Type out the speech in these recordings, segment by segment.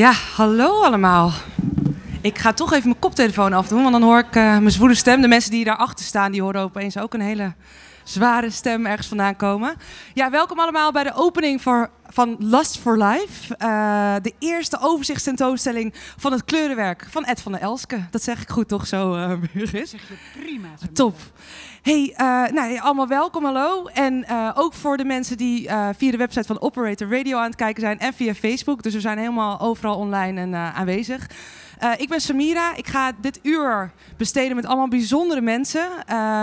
Ja, hallo allemaal. Ik ga toch even mijn koptelefoon afdoen, want dan hoor ik uh, mijn zwoele stem. De mensen die daarachter staan, die horen opeens ook een hele zware stem ergens vandaan komen. Ja, welkom allemaal bij de opening voor, van Lust for Life. Uh, de eerste overzichtstentoonstelling van het kleurenwerk van Ed van der Elske. Dat zeg ik goed toch zo, uh, Zeg je prima. Top. Hey, uh, nou, allemaal welkom, hallo. En uh, ook voor de mensen die uh, via de website van Operator Radio aan het kijken zijn en via Facebook. Dus we zijn helemaal overal online en aanwezig. ik ben Samira. Ik ga dit uur besteden met allemaal bijzondere mensen.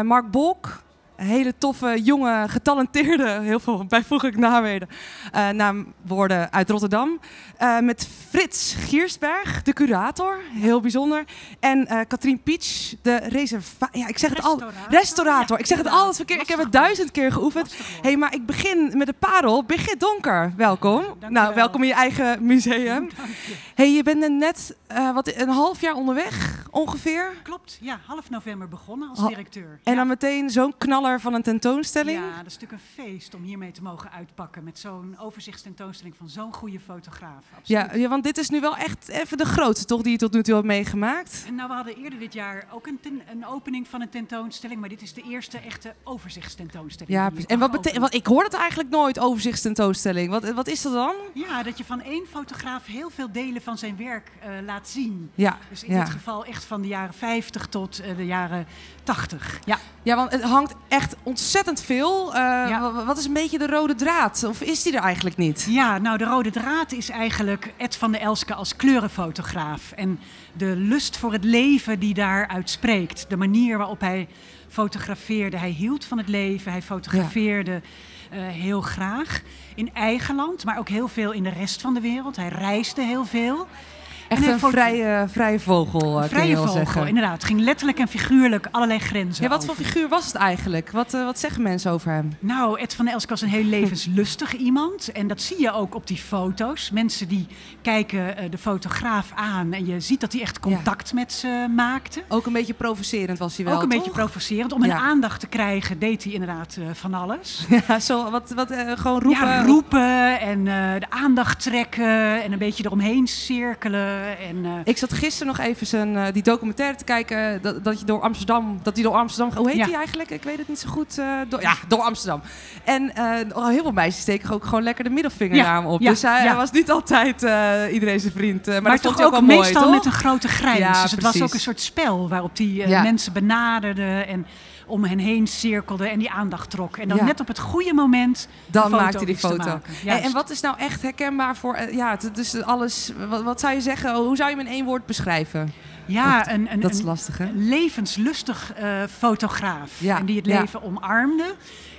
Mark Bolk, hele toffe, jonge, getalenteerde, heel veel bijvoeglijk naamwoorden, uh, naamwoorden uit Rotterdam. Uh, met Frits Giersberg, de curator, heel bijzonder. En uh, Katrien Pietsch, de reservator. Ja, ik zeg het al. Restaurator. Ik zeg het altijd verkeerd. Ik heb het duizend keer geoefend. hey, maar ik begin met de parel. Birgit Donker, welkom. nou, welkom in je eigen museum. hey, je bent net wat, een half jaar onderweg, ongeveer. Klopt, ja. Half november begonnen als directeur. En dan meteen zo'n knaller van een tentoonstelling. Ja, dat is natuurlijk een feest om hiermee te mogen uitpakken. Met zo'n overzichtstentoonstelling van zo'n goede fotograaf. Ja, ja, want dit is nu wel echt even de grootste, toch, die je tot nu toe hebt meegemaakt? En nou, we hadden eerder dit jaar ook een, een opening van een tentoonstelling. Maar dit is de eerste echte overzichtstentoonstelling. Ja, en wat betekent. Ik hoor het eigenlijk nooit, overzichtstentoonstelling. Wat, wat is dat dan? Ja, dat je van één fotograaf heel veel delen van zijn werk uh, laat zien. Ja. Dus in dit geval echt van de jaren 50 tot uh, de jaren 80. Ja. ja, want het hangt echt ontzettend veel. Uh, ja. Wat is een beetje de rode draad? Of is die er eigenlijk niet? Ja, nou de rode draad is eigenlijk Ed van der Elske als kleurenfotograaf. En de lust voor het leven die daaruit spreekt. De manier waarop hij fotografeerde. Hij hield van het leven, hij fotografeerde ja. uh, heel graag. In eigen land, maar ook heel veel in de rest van de wereld. Hij reisde heel veel. Echt een vrije, vrije vogel, een vrije vogel, zeggen. inderdaad. Het ging letterlijk en figuurlijk allerlei grenzen Ja, wat voor figuur was het eigenlijk? Wat, uh, wat zeggen mensen over hem? Nou, Ed van Elsk was een heel levenslustig iemand. En dat zie je ook op die foto's. Mensen die kijken uh, de fotograaf aan en je ziet dat hij echt contact ja. met ze maakte. Ook een beetje provocerend was hij wel, Ook een toch? beetje provocerend. Om ja. een aandacht te krijgen deed hij inderdaad uh, van alles. Ja, zo, wat, wat gewoon roepen? Ja, roepen en de aandacht trekken en een beetje eromheen cirkelen. En, uh, ik zat gisteren nog even zijn, uh, die documentaire te kijken dat, dat je door Amsterdam, dat hij door Amsterdam, hoe heet hij eigenlijk? Ik weet het niet zo goed. Door, ja, door Amsterdam. En heel veel meisjes steken ook gewoon lekker de middelvinger ja. op. dus hij, was niet altijd iedereen zijn vriend. maar, maar dat toch vond ook, ook meestal mooi, toch? met een grote grijns. dus het was ook een soort spel waarop die mensen benaderde en om hen heen cirkelde en die aandacht trok. En dan ja. net op het goede moment dan maakte hij die foto. En, en, wat is nou echt herkenbaar voor, uh, ja, dus alles, wat, wat, zou je zeggen, hoe zou je hem in één woord beschrijven? Ja, of, een, een, dat is lastig, hè? Een levenslustig uh, fotograaf. Ja. En die het leven ja. omarmde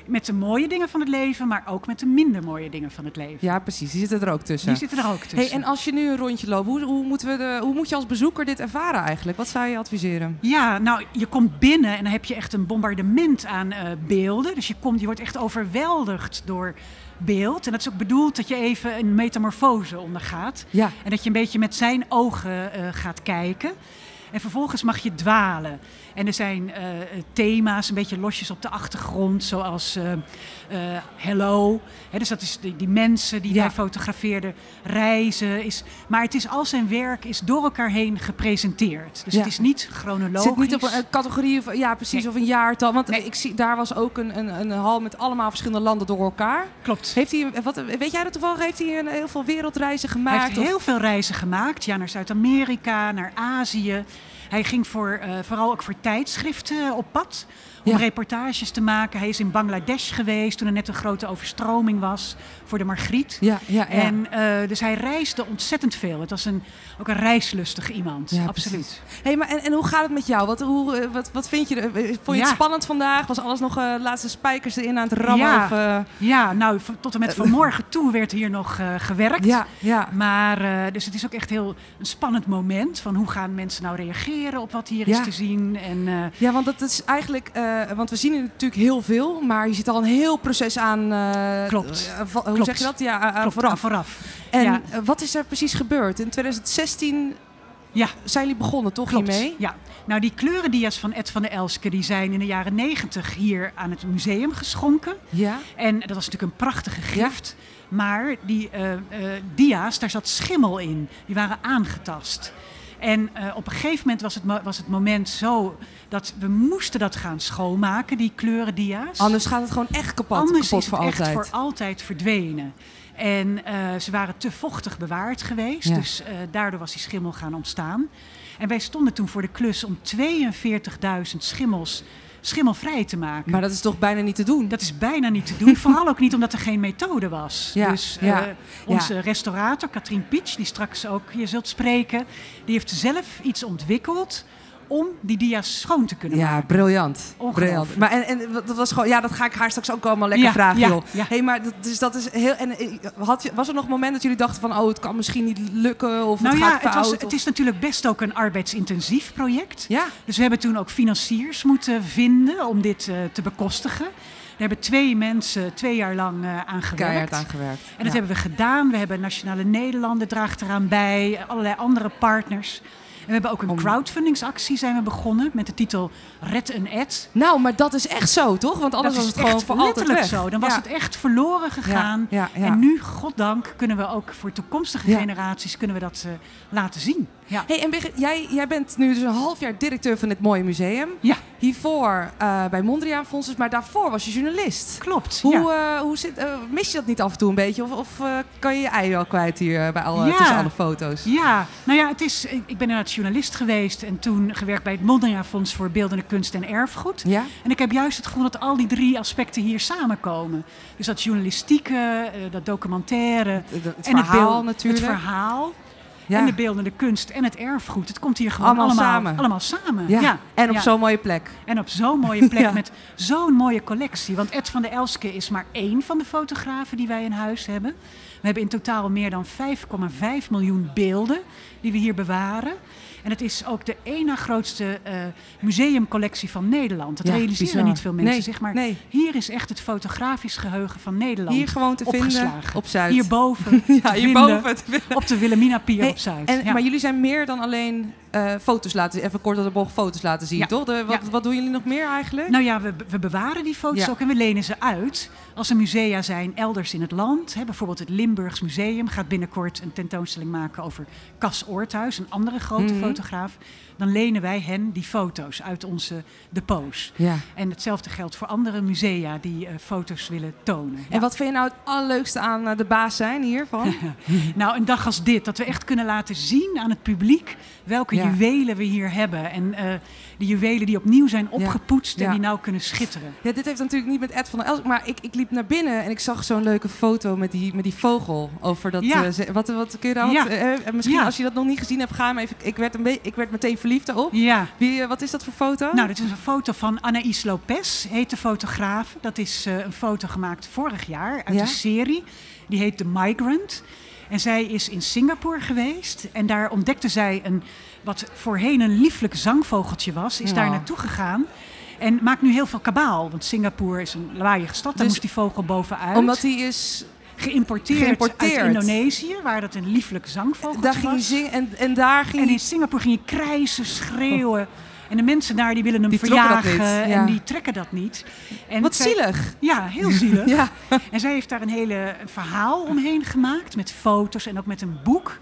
met de mooie dingen van het leven, maar ook met de minder mooie dingen van het leven. Ja, precies. Die zitten er ook tussen. Die zitten er ook tussen. Hey, en als je nu een rondje loopt, hoe, hoe, moeten we de, hoe moet je als bezoeker dit ervaren eigenlijk? Wat zou je adviseren? Ja, nou, je komt binnen en dan heb je echt een bombardement aan uh, beelden. Dus je, komt, je wordt echt overweldigd door beeld. En dat is ook bedoeld dat je even een metamorfose ondergaat. Ja. En dat je een beetje met zijn ogen uh, gaat kijken. En vervolgens mag je dwalen. En er zijn uh, thema's, een beetje losjes op de achtergrond, zoals uh, uh, Hello. He, dus dat is die, die mensen die ja. hij fotografeerde, reizen. Is, maar het is al zijn werk is door elkaar heen gepresenteerd. Dus ja. het is niet chronologisch. Zit niet op een categorie, of, ja precies, nee. of een jaartal. Want nee. ik zie, daar was ook een, een, een hal met allemaal verschillende landen door elkaar. Klopt. Heeft hij, wat, weet jij dat toevallig? Heeft hij een, heel veel wereldreizen gemaakt? Hij heeft of? heel veel reizen gemaakt. Ja, naar Zuid-Amerika, naar Azië. Hij ging voor, uh, vooral ook voor tijdschriften op pad. Om ja. reportages te maken. Hij is in Bangladesh geweest toen er net een grote overstroming was voor de Margriet. Ja, ja, ja. En, uh, dus hij reisde ontzettend veel. Het was een, ook een reislustig iemand. Ja, absoluut. Hey, maar en, en hoe gaat het met jou? Wat, hoe, wat, wat vind je? Vond je het spannend vandaag? Was alles nog uh, laatste spijkers erin aan het rammen? Ja, of, uh... ja nou tot en met vanmorgen toe werd hier nog gewerkt. Ja, ja. Maar dus het is ook echt heel een spannend moment. Van hoe gaan mensen nou reageren op wat hier is te zien? En, ja, want dat is eigenlijk, want we zien er natuurlijk heel veel, maar je zit al een heel proces aan. Klopt. hoe Klopt. zeg je dat? Ja, Klopt, vooraf. vooraf. En ja. wat is er precies gebeurd? In 2016 ja. zijn jullie begonnen, toch Klopt. hiermee? Ja. Nou, die kleurendia's van Ed van der Elske die zijn in de jaren 90 hier aan het museum geschonken. Ja. En dat was natuurlijk een prachtige gift. Maar die eh, eh, dia's, daar zat schimmel in. Die waren aangetast. En eh, op een gegeven moment was het, was het moment zo dat we moesten dat gaan schoonmaken, die kleuren dia's. Anders gaat het gewoon echt kapot, Anders kapot is het voor echt altijd. voor altijd verdwenen. En eh, ze waren te vochtig bewaard geweest, Ja. dus eh, daardoor was die schimmel gaan ontstaan. En wij stonden toen voor de klus om 42.000 schimmels schimmelvrij te maken. Maar dat is toch bijna niet te doen? Dat is bijna niet te doen, vooral ook niet omdat er geen methode was. Ja, Dus ja, eh, onze restaurator, Katrien Pietsch, die straks ook je zult spreken, die heeft zelf iets ontwikkeld om die dia's schoon te kunnen Ja, maken. briljant. Ongelooflijk. briljant. Maar en, en dat was gewoon, ja, dat ga ik haar straks ook allemaal lekker Ja, vragen, ja, joh. ja. Hey, maar dat, dus dat is heel. En eh, had was er nog een moment dat jullie dachten van, oh, het kan misschien niet lukken of Nou het ja, gaat het, fout? was, of- het is natuurlijk best ook een arbeidsintensief project. Ja, Dus we hebben toen ook financiers moeten vinden om dit eh, te bekostigen. Daar hebben twee mensen twee jaar lang eh, aan gewerkt. En dat ja. hebben we gedaan. We hebben Nationale Nederlanden draagt eraan bij, allerlei andere partners. En we hebben ook een crowdfundingsactie zijn we begonnen met de titel Red een Ad. Nou, maar dat is echt zo, toch? Want anders dat was het gewoon voor altijd weg. zo. Dan was Ja. het echt verloren gegaan. Ja, ja, ja. En nu, goddank, kunnen we ook voor toekomstige generaties kunnen we dat eh, laten zien. Ja. Hey, en Birgit, jij, jij bent nu dus een half jaar directeur van dit mooie museum. Ja. Hiervoor eh, bij Mondriaan Fonds, maar daarvoor was je journalist. Klopt. Hoe, ja. eh, hoe zit, eh, mis je dat niet af en toe een beetje? Of, of kan je je ei wel kwijt hier bij alle, Ja. tussen alle foto's? Ja, nou ja, het is, ik ik ben inderdaad journalist geweest en toen gewerkt bij het Mondriaan Fonds voor Beeldende Kunst en Erfgoed. Ja? En ik heb juist het gevoel dat al die drie aspecten hier samenkomen. Dus dat journalistieke, dat documentaire Het, het en het, verhaal beeld- natuurlijk. het verhaal ja. en de beeldende kunst en het erfgoed. Het komt hier gewoon Allemaal allemaal, samen. allemaal samen. ja. En op ja. zo'n mooie plek. En op zo'n mooie plek met zo'n mooie collectie. Want Ed van der Elske is maar één van de fotografen die wij in huis hebben. We hebben in totaal meer dan 5,5 miljoen beelden die we hier bewaren. En het is ook de ene grootste eh, museumcollectie van Nederland. Dat Ja, realiseren bizar. niet veel mensen Nee, zich. Maar nee. hier is echt het fotografisch geheugen van Nederland. Hier gewoon te vinden opgeslagen. op Zuid. Hierboven. ja, te hierboven. vinden te vinden. Op de Wilhelmina Pier Hey, op Zuid. En, Ja. Maar jullie zijn meer dan alleen foto's laten. Even kort op de bocht foto's laten zien, Ja. toch? De, wat, Ja. wat doen jullie nog meer eigenlijk? Nou ja, we, we bewaren die foto's Ja. ook en we lenen ze uit. Als er musea zijn elders in het land, hè, bijvoorbeeld het Limburgs Museum gaat binnenkort een tentoonstelling maken over Cas Oorthuis, een andere grote Mhm. fotograaf. Dan lenen wij hen die foto's uit onze depots. ja. En hetzelfde geldt voor andere musea die eh, foto's willen tonen. En wat vind je nou het allerleukste aan eh, de baas zijn hiervan? Nou, een dag als dit, dat we echt kunnen laten zien aan het publiek welke Ja. juwelen we hier hebben. En eh, die juwelen die opnieuw zijn opgepoetst en die nou kunnen schitteren. Ja, dit heeft natuurlijk niet met Ed van der Elst, maar ik, ik liep naar binnen en ik zag zo'n leuke foto met die, met die vogel over dat. Wat, wat kun je daar Ja. wat, misschien als je dat nog niet gezien hebt, ga hem even. Ik werd, een beetje, ik werd meteen verliefd erop. Ja. Wie, eh, wat is dat voor foto? Nou, dit is een foto van Anaïs Lopez, heet de fotograaf. Dat is eh, een foto gemaakt vorig jaar uit Ja? een serie. Die heet The Migrant. En zij is in Singapore geweest. En daar ontdekte zij een, wat voorheen een lieflijk zangvogeltje was. Is Ja. daar naartoe gegaan. En maakt nu heel veel kabaal. Want Singapore is een lawaaiige stad. Daar Dus- moest die vogel bovenuit. Omdat hij is. Geïmporteerd, Geïmporteerd. uit Indonesië. Waar dat een lieflijk zangvogeltje Daar ging was. zingen en, en daar ging En in Singapore ging je krijsen, schreeuwen. En de mensen daar die willen hem Die verjagen ja. en die trekken dat niet. En Wat zij- zielig. Ja, heel zielig. Ja. En zij heeft daar een hele verhaal omheen gemaakt met foto's en ook met een boek.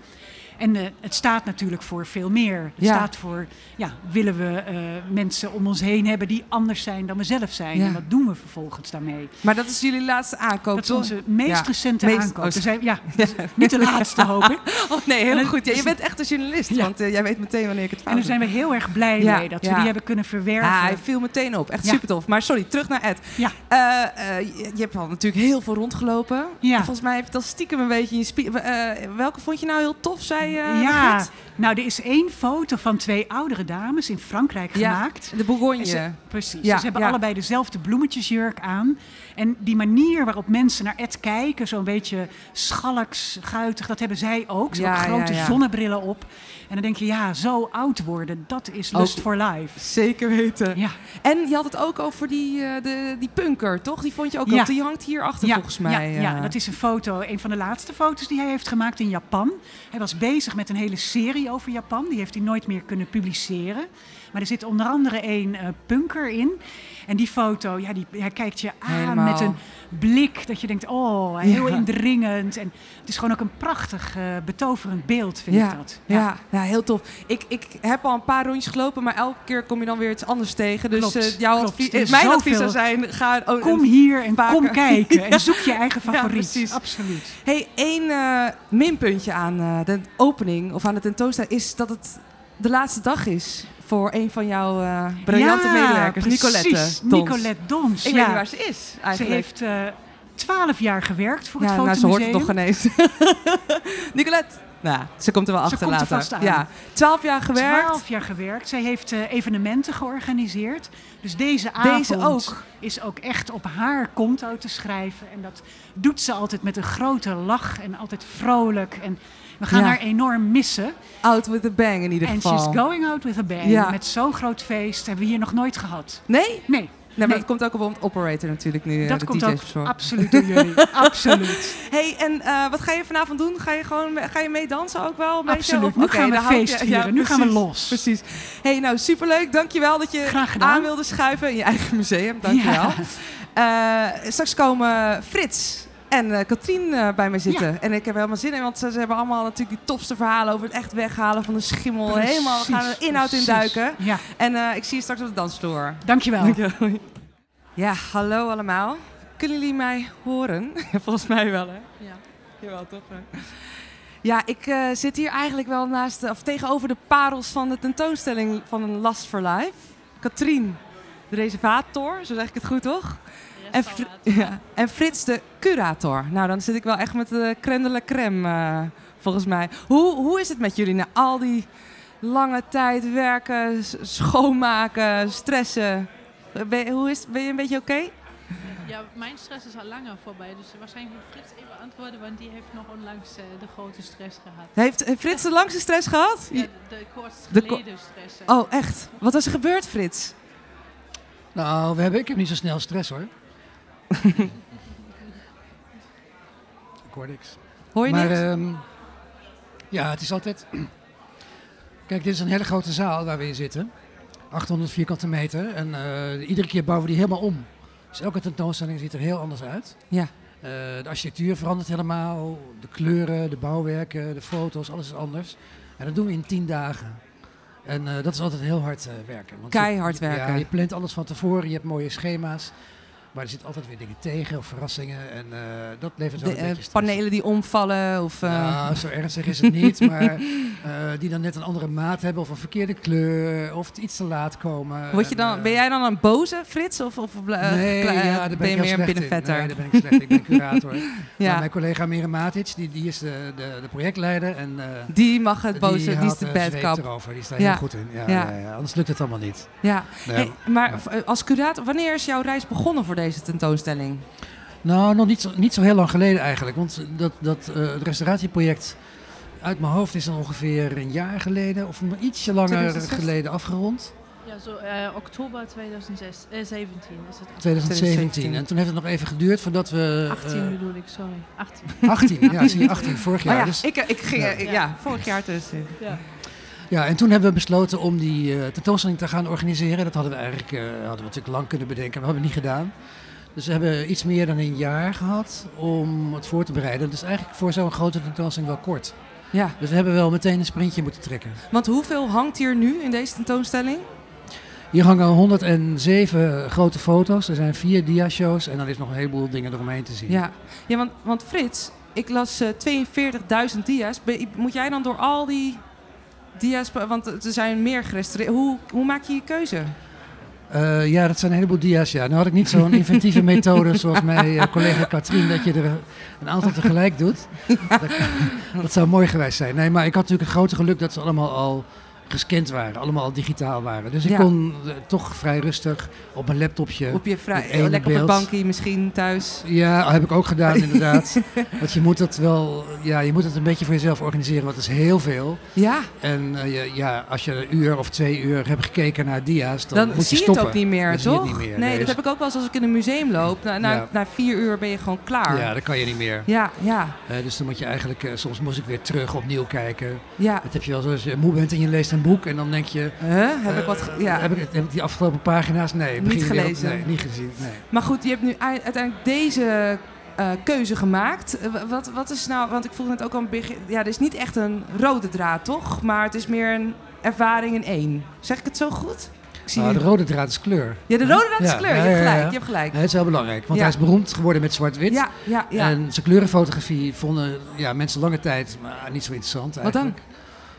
En eh, het staat natuurlijk voor veel meer. Het Ja. staat voor, ja, willen we eh, mensen om ons heen hebben die anders zijn dan we zelf zijn? Ja. En wat doen we vervolgens daarmee? Maar dat is jullie laatste aankoop, Dat is toch? onze meest recente Meest- aankoop. oh, zijn, ja, niet de laatste hoop ik. Oh nee, heel En goed. Je bent echt een journalist, want eh, jij weet meteen wanneer ik het fout En daar zijn we heel erg blij mee dat we die hebben kunnen verwerven. Ja, hij viel meteen op. Echt super tof. Maar sorry, terug naar Ed. Ja. Je, je hebt al natuurlijk heel veel rondgelopen. Volgens mij heb je het al stiekem een beetje in je welke vond je nou heel tof, eh ja, nou er is één foto van twee oudere dames in Frankrijk Ja, gemaakt. De Bourgogne. Ze- precies. Ja, ze hebben allebei dezelfde bloemetjesjurk aan. En die manier waarop mensen naar Ed kijken, zo'n beetje schalks, guitig, dat hebben zij ook. Ze hebben ook grote ja, ja. zonnebrillen op. En dan denk je, ja, zo oud worden, dat is lust for life. Zeker weten. Ja, En je had het ook over die, eh, de, die punker, toch? Die vond je ook op. Die hangt hier achter volgens mij. Ja, ja, eh. dat is een foto, een van de laatste foto's die hij heeft gemaakt in Japan. Hij was bezig met een hele serie over Japan. Die heeft hij nooit meer kunnen publiceren. Maar er zit onder andere een eh, punker in. En die foto, ja, die, hij kijkt je aan Helemaal. met een blik dat je denkt, oh, heel Ja. indringend. En het is gewoon ook een prachtig, eh, betoverend beeld, vind ja, ik dat. Ja. Ja, heel tof. Ik, ik heb al een paar rondjes gelopen, maar elke keer kom je dan weer iets anders tegen. Dus Klopt, eh, jouw advies, is eh, mijn advies zou zijn, ga... Oh, Kom hier en kom kijken en zoek je eigen Ja, favoriet. Absoluut. Hey, één minpuntje aan de opening of aan de tentoonstelling is dat het de laatste dag is voor een van jouw eh, briljante ja, medewerkers. Nicolette. Dons. Nicolette Dons, Ik ja. weet niet waar ze is Ze heeft eh, twaalf jaar gewerkt voor ja, het nou, ze hoort het Fotomuseum. nog ineens. Nicolette. Nou, ze komt er wel Ze achter komt er later. vast aan. Ja, twaalf jaar gewerkt. Twaalf jaar gewerkt. Zij heeft eh, evenementen georganiseerd. Dus deze avond Deze ook. is ook echt op haar konto te schrijven. En dat doet ze altijd met een grote lach en altijd vrolijk. En we gaan Ja. haar enorm missen. Out with a bang in ieder geval. she's going out with a bang. Ja. Met zo'n groot feest hebben we hier nog nooit gehad. Nee? Nee, Nee, maar Nee. dat komt ook op operator natuurlijk nu. eh, dat de komt DJ's ook absoluut door jullie. absoluut. Hey, en eh, wat ga je vanavond doen? Ga je gewoon ga je mee dansen ook wel? Een beetje? Absoluut. Of- Nu gaan we feest vieren. Nu gaan we los. Precies. Hey, nou superleuk. Dankjewel dat je aan wilde schuiven in je eigen museum. Dankjewel. Ja. Eh, straks komen Frits en eh Katrien eh, bij mij zitten. En ik heb er helemaal zin in, want ze, ze hebben allemaal natuurlijk die tofste verhalen over het echt weghalen van de schimmel. Precies, Helemaal, we gaan er inhoud in duiken. Ja, En eh, ik zie je straks op de dansvloer. dankjewel. Dankjewel. Ja, hallo allemaal. Kunnen jullie mij horen? Volgens mij wel, hè? Ja. Jawel, toch? hè? Ja, ik zit hier eigenlijk wel naast, of tegenover de parels van de tentoonstelling van een Last for Life. Katrien, de reservator, zo zeg ik het goed, toch? En, Fr- ja. en Frits, de curator. Nou, dan zit ik wel echt met de crème de la crème, eh, volgens mij. Hoe, hoe is het met jullie na al die lange tijd werken, schoonmaken, stressen? Ben, je- hoe is, ben je een beetje oké? Ja, mijn stress is al langer voorbij. Dus waarschijnlijk moet Frits even antwoorden, want die heeft nog onlangs eh, de grote stress gehad. Heeft heeft Frits de langste stress gehad? Ja, de kortst De ko- geleden stress. eh. Oh, echt? Wat was er gebeurd, Frits? Nou, we hebben, ik heb niet zo snel stress hoor. Ik hoor niks. Hoor je maar niks? ehm, ja, het is altijd. Kijk, dit is een hele grote zaal waar we in zitten. 800 vierkante meter. En eh, iedere keer bouwen we die helemaal om. Dus elke tentoonstelling ziet er heel anders uit. Ja. Eh, de architectuur verandert helemaal. De kleuren, de bouwwerken, de foto's, alles is anders. En dat doen we in 10 dagen. En eh, dat is altijd heel hard werken. Want je- Keihard werken. ja, je plant alles van tevoren, je hebt mooie schema's. Maar er zitten altijd weer dingen tegen of verrassingen. En eh, dat levert wel de een eh, beetje panelen die omvallen of... eh, Nou, zo ernstig is het niet. maar die dan net een andere maat hebben of een verkeerde kleur. Of iets te laat komen. word je En, dan, ben jij dan een boze, Frits? Of, of nee, ja, daar ben, ben je meer een binnenvetter? Nee, daar ben ik slecht. Ik ben curator. Maar ja. mijn collega Mira Matic, die, die is de, de, de projectleider. En, Die mag het boze, die, is de bad kap. erover. Die staat Ja. heel goed in. Ja, anders lukt het allemaal niet. Ja. Nee, Hey, maar als curator, wanneer is jouw reis begonnen voor deze tentoonstelling? Nou, nog niet zo, niet zo heel lang geleden eigenlijk. Want dat, dat eh, het restauratieproject uit mijn hoofd is dan ongeveer een jaar geleden of een ietsje langer 2006? geleden afgerond. Ja, zo eh, oktober 2017 is het. 2017. 2017. En toen heeft het nog even geduurd voordat we... 18 eh, bedoel ik, sorry. 18. 18, ja, zie je, 18, vorig jaar. oh ja, Dus, ik, ik ging, Ja. eh, ja. vorig jaar dus. eh. Ja. Ja, en toen hebben we besloten om die eh, tentoonstelling te gaan organiseren. Dat hadden we eigenlijk eh, hadden we natuurlijk lang kunnen bedenken, maar we hebben het niet gedaan. Dus we hebben iets meer dan een jaar gehad om het voor te bereiden. Dus eigenlijk voor zo'n grote tentoonstelling wel kort. Ja, Dus we hebben wel meteen een sprintje moeten trekken. want hoeveel hangt hier nu in deze tentoonstelling? Hier hangen 107 grote foto's. Er zijn vier dia-shows en dan is nog een heleboel dingen eromheen te zien. Ja, ja want, want Frits, ik las eh, 42.000 dia's. Ben je- moet jij dan door al die dia's, want er zijn meer gerestaureerd. Hoe, hoe maak je je keuze? Eh, ja, dat zijn een heleboel dia's. Ja. Nu had ik niet zo'n inventieve methode zoals mijn eh, collega Katrien, dat je er een aantal tegelijk doet. Dat, dat zou mooi geweest zijn. Nee, maar ik had natuurlijk het grote geluk dat ze allemaal al gescand waren, allemaal al digitaal waren. Dus ik Ja. kon eh, toch vrij rustig op mijn laptopje. Op je vrij, lekker op beeld. bankje misschien thuis. Ja, heb ik ook gedaan inderdaad. Want je moet dat wel, ja, je moet het een beetje voor jezelf organiseren, want het is heel veel. Ja, En eh, je- ja, als je een uur of twee uur hebt gekeken naar dia's, dan, dan, moet je zie je stoppen. het ook niet meer, Dan zie je toch? het niet meer. Nee, Nee, dat heb ik ook wel eens als ik in een museum loop. Na, na, Ja. na vier uur ben je gewoon klaar. Ja, dat kan je niet meer. ja, ja. Eh, dus dan moet je eigenlijk, soms moest ik weer terug opnieuw kijken. ja. Dat heb je wel als je moe bent en je leest een boek en dan denk je... Huh? Heb ik eh, wat... ge- Ja. heb, ik, heb ik die afgelopen pagina's? Nee. Niet gelezen. Nee, niet gezien. Nee. Maar goed, je hebt nu ei- uiteindelijk deze eh, keuze gemaakt. Eh, wa- wat, wat is nou, want ik voelde het ook al een begin. Ja, er is niet echt een rode draad, toch? Maar het is meer een ervaring in één. Zeg ik het zo goed? Ik zie nu- de rode draad is kleur. Ja, de rode draad is kleur. ja, je hebt ja. gelijk. Je hebt gelijk. Het is wel belangrijk, want hij is beroemd geworden met zwart-wit. Ja, ja, ja. En zijn kleurenfotografie vonden ja, mensen lange tijd maar niet zo interessant Wat dan?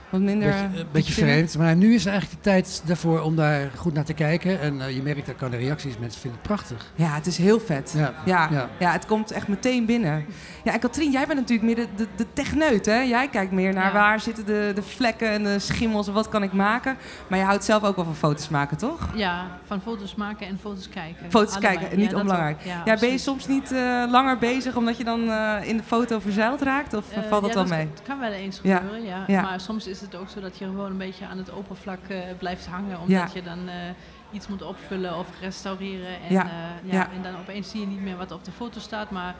Wat minder. Beetje, een beetje diepzinnig. vreemd. Maar nu is er eigenlijk de tijd daarvoor om daar goed naar te kijken. En eh, je merkt dat aan de reacties. Mensen vinden het prachtig. Ja, het is heel vet. Ja. Ja, Ja. ja. het komt echt meteen binnen. Ja, en Katrien, jij bent natuurlijk meer de, de, de techneut, hè? Jij kijkt meer naar Ja. waar zitten de, de vlekken en de schimmels en wat kan ik maken. Maar je houdt zelf ook wel van foto's maken, toch? Ja, van foto's maken en foto's kijken. Foto's Allebei. kijken, niet dat onbelangrijk. Ja, ben je soms niet eh, langer bezig omdat je dan eh, in de foto verzeild raakt? Of Eh, valt dat ja, wel mee? Het kan wel eens Ja. gebeuren, ja. Ja. Maar soms is het ook zo dat je gewoon een beetje aan het oppervlak eh, blijft hangen. Omdat Ja. je dan eh, iets moet opvullen of restaureren. En, eh, ja, Ja. en dan opeens zie je niet meer wat op de foto staat. Maar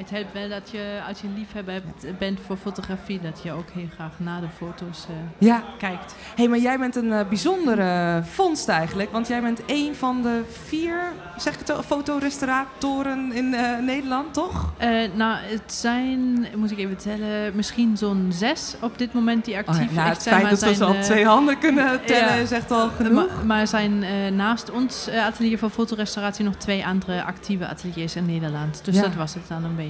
het helpt wel dat je, als je een liefhebber bent voor fotografie, dat je ook heel graag naar de foto's eh, Ja. kijkt. hey, maar jij bent een eh, bijzondere vondst eigenlijk. Want jij bent één van de vier, zeg ik het fotorestauratoren in eh, Nederland, toch? Nou, het zijn, moet ik even tellen, misschien zo'n zes op dit moment die actief Oh, ja, nou, echt het zijn. feit maar dat we ze zijn, eh, twee handen kunnen tellen ja. is echt al genoeg. Maar, maar zijn naast ons atelier voor fotorestauratie nog twee andere actieve ateliers in Nederland. Dus Ja. dat was het dan een beetje.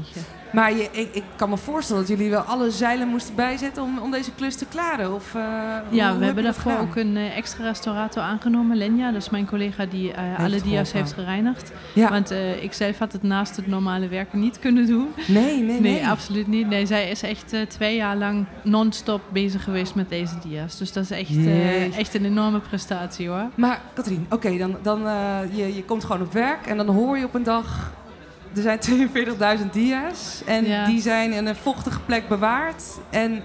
Maar je, ik, ik kan me voorstellen dat jullie wel alle zeilen moesten bijzetten om, om deze klus te klaren. Of, eh, Ja, hoe we hebben daarvoor gedaan? ook een eh, extra restaurator aangenomen, Lenja. Dat is mijn collega die eh, alle dia's heeft gereinigd. Ja. Want ik zelf had het naast het normale werken niet kunnen doen. Nee, nee, nee. Nee, absoluut niet. Nee, zij is echt twee jaar lang non-stop bezig geweest met deze dia's. Dus dat is echt, echt een enorme prestatie hoor. Maar Katrien, oké, dan, dan je, je komt gewoon op werk en dan hoor je op een dag... Er zijn 42.000 dia's en Ja. die zijn in een vochtige plek bewaard. En eh,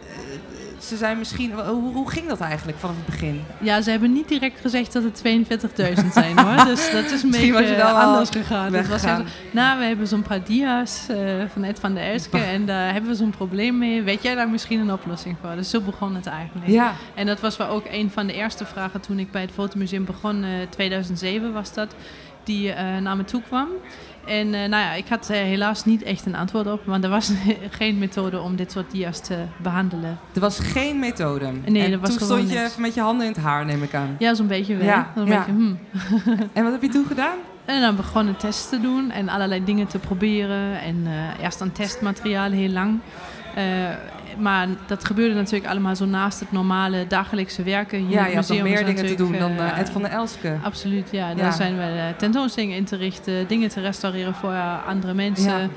ze zijn misschien... Hoe, hoe ging dat eigenlijk vanaf het begin? Ja, ze hebben niet direct gezegd dat het 42.000 zijn hoor. Dus dat is een Misschien was beetje anders gegaan. Dat was zo, nou, we hebben zo'n paar dia's eh, van Ed van der Elske en daar hebben we zo'n probleem mee. Weet jij daar misschien een oplossing voor? Dus zo begon het eigenlijk. Ja, En dat was wel ook een van de eerste vragen toen ik bij het Fotomuseum begon. eh 2007 was dat. Die naar me toe kwam. En eh, nou ja, ik had eh, helaas niet echt een antwoord op. Want er was geen methode om dit soort dia's te behandelen. er was geen methode. Nee, en er was toen gewoon stond je niks. met je handen in het haar, neem ik aan. Ja, zo'n beetje wel. Ja, beetje, hmm. En wat heb je toen gedaan? En dan begonnen tests te doen en allerlei dingen te proberen. En eh, eerst aan testmateriaal heel lang. Maar dat gebeurde natuurlijk allemaal zo naast het normale dagelijkse werken. Hier ja, je had nog meer dingen te doen dan eh, Ed van der Elske. Absoluut, ja. Daar zijn we eh, tentoonstellingen in te richten, dingen te restaureren voor andere mensen.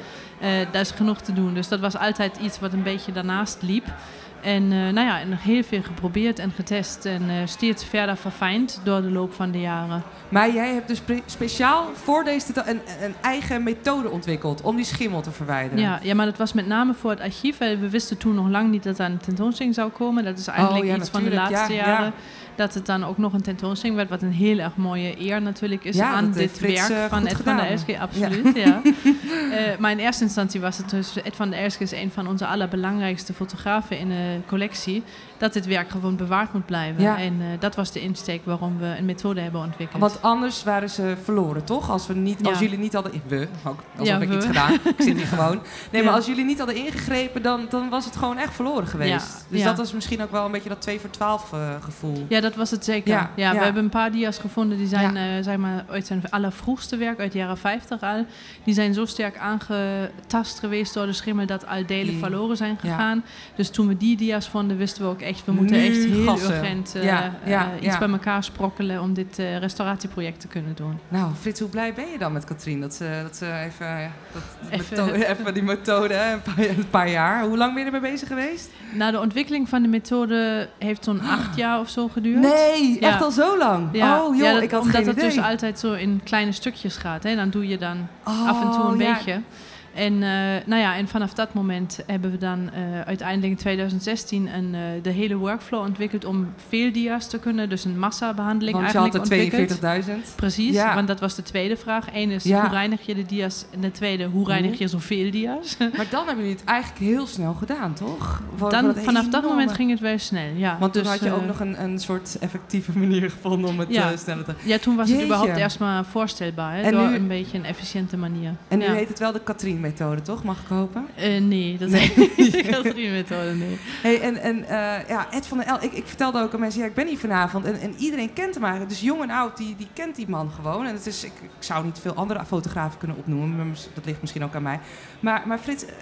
Daar is genoeg te doen. Dus dat was altijd iets wat een beetje daarnaast liep. En eh, nou ja, en nog heel veel geprobeerd en getest en eh, steeds verder verfijnd door de loop van de jaren. Maar jij hebt dus speciaal voor deze een, een eigen methode ontwikkeld om die schimmel te verwijderen. Ja, ja, maar dat was met name voor het archief. Eh, We wisten toen nog lang niet dat er een tentoonstelling zou komen. Dat is eigenlijk Oh, ja, iets van de laatste Ja, jaren. ja. Dat het dan ook nog een tentoonstelling werd, wat een heel erg mooie eer natuurlijk is Ja, aan dit Frits, werk eh, van Ed van der. Elske. Absoluut, ja. Eh, maar in eerste instantie was het dus, Ed van der Elske is een van onze allerbelangrijkste fotografen in de collectie, dat dit werk gewoon bewaard moet blijven. Ja. En eh, dat was de insteek waarom we een methode hebben ontwikkeld. Want anders waren ze verloren, toch? Als, we niet, als Ja. jullie niet hadden... We, ook, alsof Ja, ik we. iets gedaan. Ik zit hier gewoon. Nee, maar als jullie niet hadden ingegrepen, dan, dan was het gewoon echt verloren geweest. Dus dat was misschien ook wel een beetje dat 2 voor 12 eh, gevoel. Ja, dat was het zeker. Ja, we hebben een paar dia's gevonden die zijn eh, zeg maar, uit zijn allervroegste werk, uit de jaren 50 al. Die zijn zo sterk aangetast geweest door de schimmel dat al delen Die- verloren zijn gegaan. Dus toen we die dia's vonden, wisten we ook echt, we moeten Nu echt heel gassen. urgent eh, Ja, ja, eh, iets ja. bij elkaar sprokkelen om dit eh, restauratieproject te kunnen doen. Nou, Frits, hoe blij ben je dan met Katrien? Dat ze, dat ze even, dat, Even- methode- even die methode, een, paar, een paar jaar. Hoe lang ben je ermee bezig geweest? Nou, de ontwikkeling van de methode heeft zo'n acht jaar of zo geduurd. Nee, echt al zo lang? Ja, oh joh, dat- ik had omdat geen het dus altijd zo in kleine stukjes gaat. Hè? Dan doe je dan Oh, af en toe een beetje. En, uh, nou ja, en vanaf dat moment hebben we dan uh, uiteindelijk in 2016 een, uh, de hele workflow ontwikkeld om veel dia's te kunnen. Dus een massabehandeling want eigenlijk je had de 42.000. Precies, Ja. want dat was de tweede vraag. Eén is, Ja. hoe reinig je de dia's? En de tweede, hoe reinig je zoveel dia's? Maar dan hebben jullie het eigenlijk heel snel gedaan, toch? Dan, vanaf dat moment ging het wel snel, ja. Want toen Dus, had je ook eh, nog een, een soort effectieve manier gevonden om het Ja. eh, sneller te... Ja, toen was Jeetje. het überhaupt eerst maar voorstelbaar. Hè, En door nu- een beetje een efficiënte manier. En nu heet het wel de Katrien-methode, toch? Mag ik hopen? Eh, nee, dat Nee. is niet de categorie-methode, nee. Hey, en en eh, ja, Ed van der El, ik, ik vertelde ook aan mensen, ja, ik ben hier vanavond. En, en iedereen kent hem eigenlijk. Dus jong en oud, die, die kent die man gewoon. En het is, ik, ik zou niet veel andere fotografen kunnen opnoemen, maar dat ligt misschien ook aan mij. Maar, maar Frits, eh,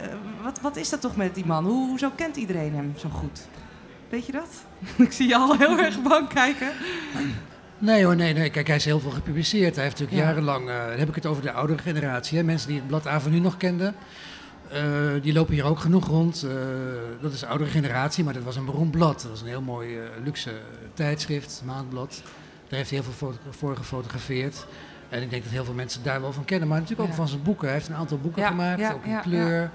wat, wat is dat toch met die man? Hoe, hoezo kent iedereen hem zo goed? Weet je dat? ik zie je al heel erg bang kijken. Nee hoor, nee, nee. Kijk, hij is heel veel gepubliceerd. Hij heeft natuurlijk Ja. jarenlang, eh, dan heb ik het over de oudere generatie, hè, mensen die het blad Avenue nog kenden. eh, die lopen hier ook genoeg rond. Eh, dat is de oudere generatie, maar dat was een beroemd blad. Dat was een heel mooi luxe tijdschrift, maandblad. Daar heeft hij heel veel voor gefotografeerd. En ik denk dat heel veel mensen daar wel van kennen. Maar natuurlijk ook Ja. van zijn boeken. Hij heeft een aantal boeken Ja, gemaakt, ook in kleur.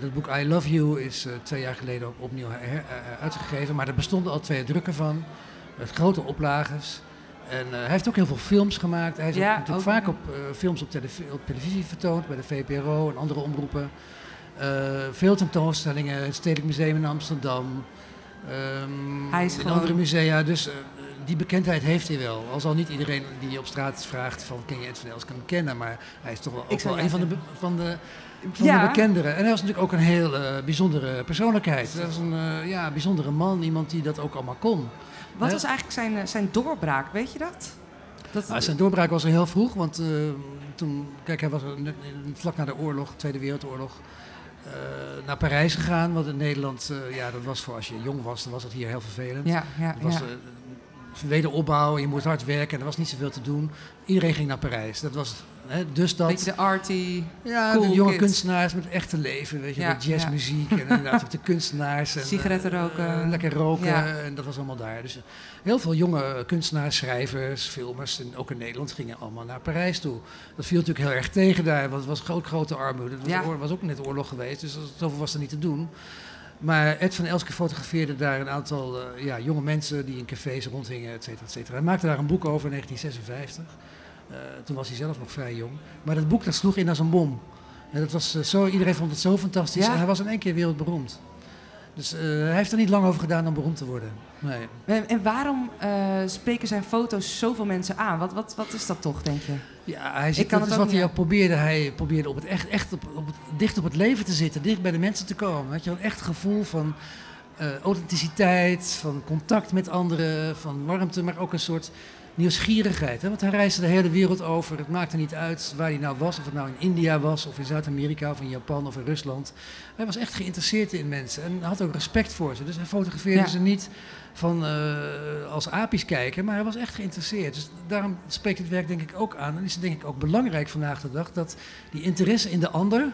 Dat boek I Love You is twee jaar geleden op, opnieuw her- uitgegeven. Maar er bestonden al twee drukken van. Met grote oplages. En eh, hij heeft ook heel veel films gemaakt. Hij is Ja, ook natuurlijk ook, vaak op eh, films op, televi- op televisie vertoond. Bij de VPRO en andere omroepen. Eh, veel tentoonstellingen. Het Stedelijk Museum in Amsterdam. Hij is in gewoon- andere musea. Dus die bekendheid heeft hij wel. Al zal niet iedereen die je op straat vraagt van ken je Ed van Els kan kennen. Maar hij is toch wel, ook wel een van de, van de van Ja. de bekenderen. En hij was natuurlijk ook een heel bijzondere persoonlijkheid. Hij was een ja, bijzondere man, iemand die dat ook allemaal kon. Wat Hè? was eigenlijk zijn, eh, zijn doorbraak, weet je dat? dat Nou, zijn doorbraak was er heel vroeg, want eh, toen, kijk, hij was net, vlak na de oorlog, Tweede Wereldoorlog, eh, naar Parijs gegaan. Want in Nederland, eh, ja, dat was voor als je jong was, dan was dat hier heel vervelend. ja, ja, Het was ja. eh, wederopbouw, je moest hard werken en er was niet zoveel te doen. Iedereen ging naar Parijs. Dat was hè, dus dat. Beetje de arty. Ja, Cool de jonge kids. kunstenaars met echte leven, weet je, Ja, met jazzmuziek en inderdaad de kunstenaars. En, Sigaretten eh, roken. eh, lekker roken Ja. en dat was allemaal daar. Dus eh, heel veel jonge kunstenaars, schrijvers, filmers en ook in Nederland gingen allemaal naar Parijs toe. Dat viel natuurlijk heel erg tegen daar, want het was groot, grote armoede. Het was, ook net oorlog geweest, dus zoveel was er niet te doen. Maar Ed van Elske fotografeerde daar een aantal ja, jonge mensen die in cafés rondhingen, et cetera, et cetera. Hij maakte daar een boek over in 1956. Eh, toen was hij zelf nog vrij jong. Maar dat boek dat sloeg in als een bom. En dat was, eh, zo, iedereen vond het zo fantastisch. Ja. En hij was in één keer wereldberoemd. Dus eh, hij heeft er niet lang over gedaan om beroemd te worden. Nee. En, en waarom eh, spreken zijn foto's zoveel mensen aan? Wat, wat, wat is dat toch, denk je? Ja, hij zit, kan dat het is wat hij ook probeerde. Hij probeerde op het echt, echt op, op het, dicht op het leven te zitten, dicht bij de mensen te komen. Weet je, een echt gevoel van eh, authenticiteit, van contact met anderen, van warmte, maar ook een soort nieuwsgierigheid. Hè? Want hij reisde de hele wereld over. Het maakte niet uit waar hij nou was, of het nou in India was, of in Zuid-Amerika, of in Japan, of in Rusland. Hij was echt geïnteresseerd in mensen en had ook respect voor ze. Dus hij fotografeerde Ja. ze niet van eh, als apies kijken, maar hij was echt geïnteresseerd. Dus daarom spreekt het werk denk ik ook aan. En is het denk ik ook belangrijk vandaag de dag dat die interesse in de ander,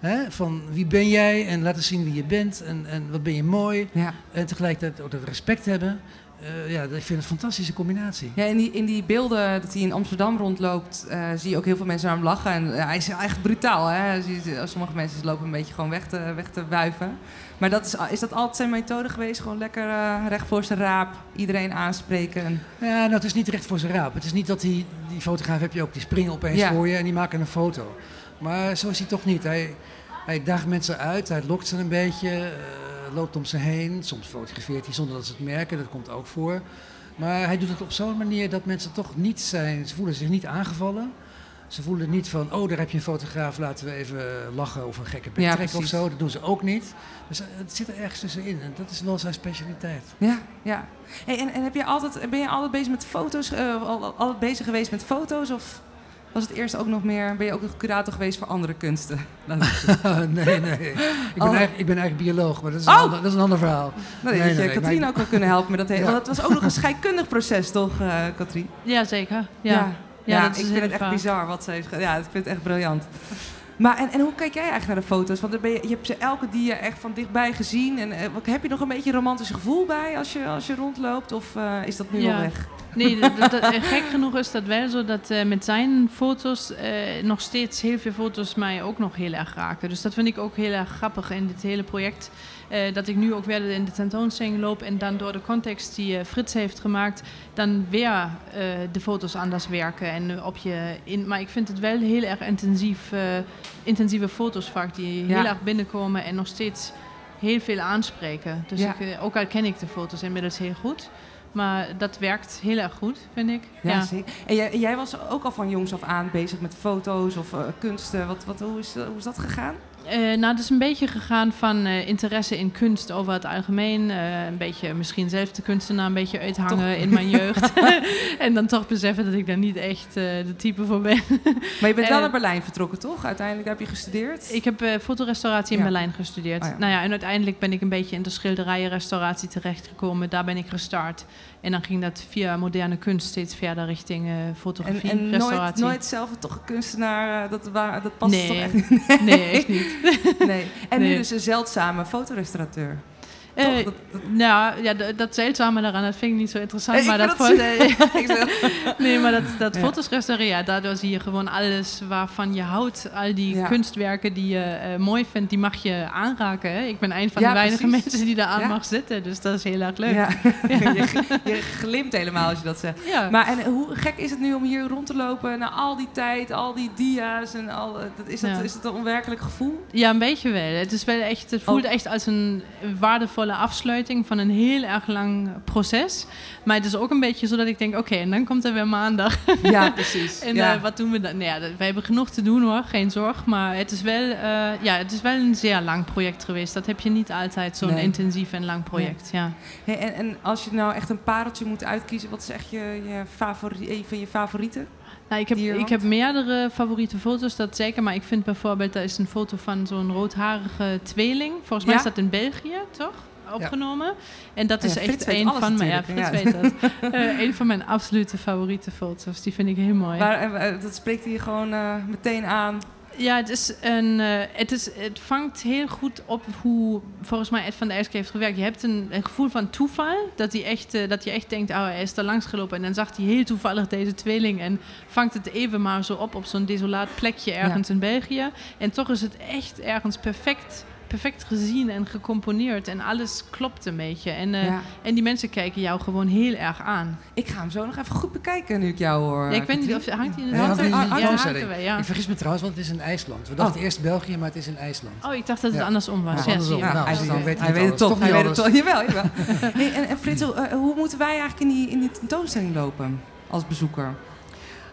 hè, van wie ben jij en laten zien wie je bent en, en wat ben je mooi, Ja. en tegelijkertijd ook dat respect hebben. eh, ja, ik vind het een fantastische combinatie. Ja, in, die, in die beelden dat hij in Amsterdam rondloopt, eh, zie je ook heel veel mensen naar hem lachen. En eh, hij is echt brutaal. Hè? Je- Sommige mensen lopen een beetje gewoon weg te, weg te wuiven. Maar dat is, is dat altijd zijn methode geweest? Gewoon lekker eh, recht voor zijn raap, iedereen aanspreken. En, Ja, nou, het is niet recht voor zijn raap. Het is niet dat die, die fotograaf heb je ook, die springen opeens Ja. voor je en die maken een foto. Maar zo is hij toch niet. Hij, hij daagt mensen uit, hij lokt ze een beetje, eh, loopt om ze heen. Soms fotografeert hij zonder dat ze het merken, dat komt ook voor. Maar hij doet het op zo'n manier dat mensen toch niet zijn, ze voelen zich niet aangevallen. Ze voelen niet van, oh, daar heb je een fotograaf, laten we even lachen of een gekke bek Ja, of zo. Dat doen ze ook niet. Dus eh, het zit er ergens tussenin en dat is wel zijn specialiteit. ja, ja. Hey, en en heb je altijd, ben je altijd bezig met foto's? al- altijd bezig geweest met foto's? Of was het eerst ook nog meer, ben je ook nog curator geweest voor andere kunsten? Nee, nee. Ik ben, Oh. eigenlijk, ik ben eigenlijk bioloog, maar dat is een, Oh! ander, dat is een ander verhaal. Nee, Nee, dat je nee, nee, Katrien maar- ook wel kunnen helpen met dat hele... Ja. Dat was ook nog een scheikundig proces, toch, eh Katrien? Ja, zeker. Ja. Ja, ik is vind het echt vaak. bizar wat ze heeft gedaan. Ja, ik vind het echt briljant. Maar en, en hoe kijk jij eigenlijk naar de foto's? Want dan ben je, je hebt ze elke dia echt van dichtbij gezien. En eh, wat- heb je nog een beetje een romantisch gevoel bij als je, als je rondloopt? Of eh, is dat nu Ja. al weg? Nee, dat, dat- dat- gek genoeg is dat wel zo dat eh, met zijn foto's eh, nog steeds heel veel foto's mij ook nog heel erg raken. Dus dat vind ik ook heel erg grappig in dit hele project. Eh, dat ik nu ook weer in de tentoonstelling loop en dan door de context die eh, Frits heeft gemaakt, dan weer eh, de foto's anders werken. En eh, op je in, maar ik vind het wel heel erg intensief, eh, intensieve foto's vaak die Ja. heel erg binnenkomen en nog steeds heel veel aanspreken. Dus Ja. ik, eh, ook al ken ik de foto's inmiddels heel goed. Maar dat werkt heel erg goed, vind ik. Ja, zeker. En jij, jij was ook al van jongs af aan bezig met foto's of eh, kunsten. Wat, wat, hoe, is, hoe is dat gegaan? Eh, nou, het is een beetje gegaan van eh, interesse in kunst over het algemeen. Eh, een beetje misschien zelf de kunstenaar een beetje uithangen in mijn jeugd. en dan toch beseffen dat ik daar niet echt de type voor ben. Maar je bent wel naar Berlijn vertrokken, toch? Uiteindelijk heb je gestudeerd. Ik heb fotorestauratie in Ja. Berlijn gestudeerd. Oh ja. Nou ja, en uiteindelijk ben ik een beetje in de schilderijenrestauratie terechtgekomen. Daar ben ik gestart. En dan ging dat via moderne kunst steeds verder richting eh, en fotografie, en nooit, restauratie. nooit zelf toch een kunstenaar, eh, dat, dat past Nee. toch echt niet? Nee, echt niet. Nee. En nu Nee. dus een zeldzame fotorestaurateur. Eh, Toch? Dat- dat- nou, ja, dat zeldzame daaraan, dat vind ik niet zo interessant. Ik maar dat, Nee, maar dat, dat Ja. foto's restaureren, ja, daardoor zie je gewoon alles waarvan je houdt. Al die Ja. kunstwerken die je eh, mooi vindt, die mag je aanraken. Hè? Ik ben een van Ja, de weinige precies. mensen die daar aan Ja. mag zitten. Dus dat is heel erg leuk. Ja. je, je glimt helemaal als je dat zegt. Ja. Maar en hoe gek is het nu om hier rond te lopen na al die tijd, al die dia's en al, eh, dat, is, dat, Ja. is dat een onwerkelijk gevoel? Ja, een beetje wel. Het, is wel echt, het voelt Oh. echt als een waardevolle afsluiting van een heel erg lang proces. Maar het is ook een beetje zo dat ik denk, oké, en dan komt er weer maandag. Ja, precies. En ja. eh, wat doen we dan? Nou ja, wij hebben genoeg te doen hoor, geen zorg. Maar het is wel, eh, ja, het is wel een zeer lang project geweest. Dat heb je niet altijd, zo'n Nee. intensief en lang project. Ja. Hey, en, en als je nou echt een pareltje moet uitkiezen, wat is echt je, je favori een van je favorieten? Nou, ik, heb, ik heb meerdere favoriete foto's, dat zeker. Maar ik vind bijvoorbeeld, daar is een foto van zo'n roodharige tweeling. Volgens mij Ja? is dat in België, toch? Opgenomen. En dat is ja, echt een van mijn, ja, natuurlijk, Frits ja. weet dat. Eh, een van mijn absolute favoriete foto's. Die vind ik heel mooi. Waar, eh, dat spreekt hier gewoon eh, meteen aan. Ja, het, is een, het, is, het vangt heel goed op hoe volgens mij Ed van der Eyck heeft gewerkt. Je hebt een, een gevoel van toeval. Dat, hij echt, dat je echt denkt, oh, hij is daar langs gelopen. En dan zag hij heel toevallig deze tweeling. En vangt het even maar zo op op zo'n desolaat plekje ergens in België. En toch is het echt ergens perfect, perfect gezien en gecomponeerd. En alles klopt een beetje. En, eh, ja. en die mensen kijken jou gewoon heel erg aan. Ik ga hem zo nog even goed bekijken nu ik jou hoor. Ja, ik weet niet of hangt hij in hand? Ja, de er wel, ja. Ik vergis me trouwens, want het is in IJsland. We dachten eerst België, maar het is in IJsland. Oh, ik dacht dat het Ja. andersom was. Ja, Ja, andersom. Nou, hij, dan weet, weet hij hij het weet het alles. toch. Hij weet het toch. Jawel, en, en Frits, eh, hoe moeten wij eigenlijk in die, in die tentoonstelling lopen als bezoeker?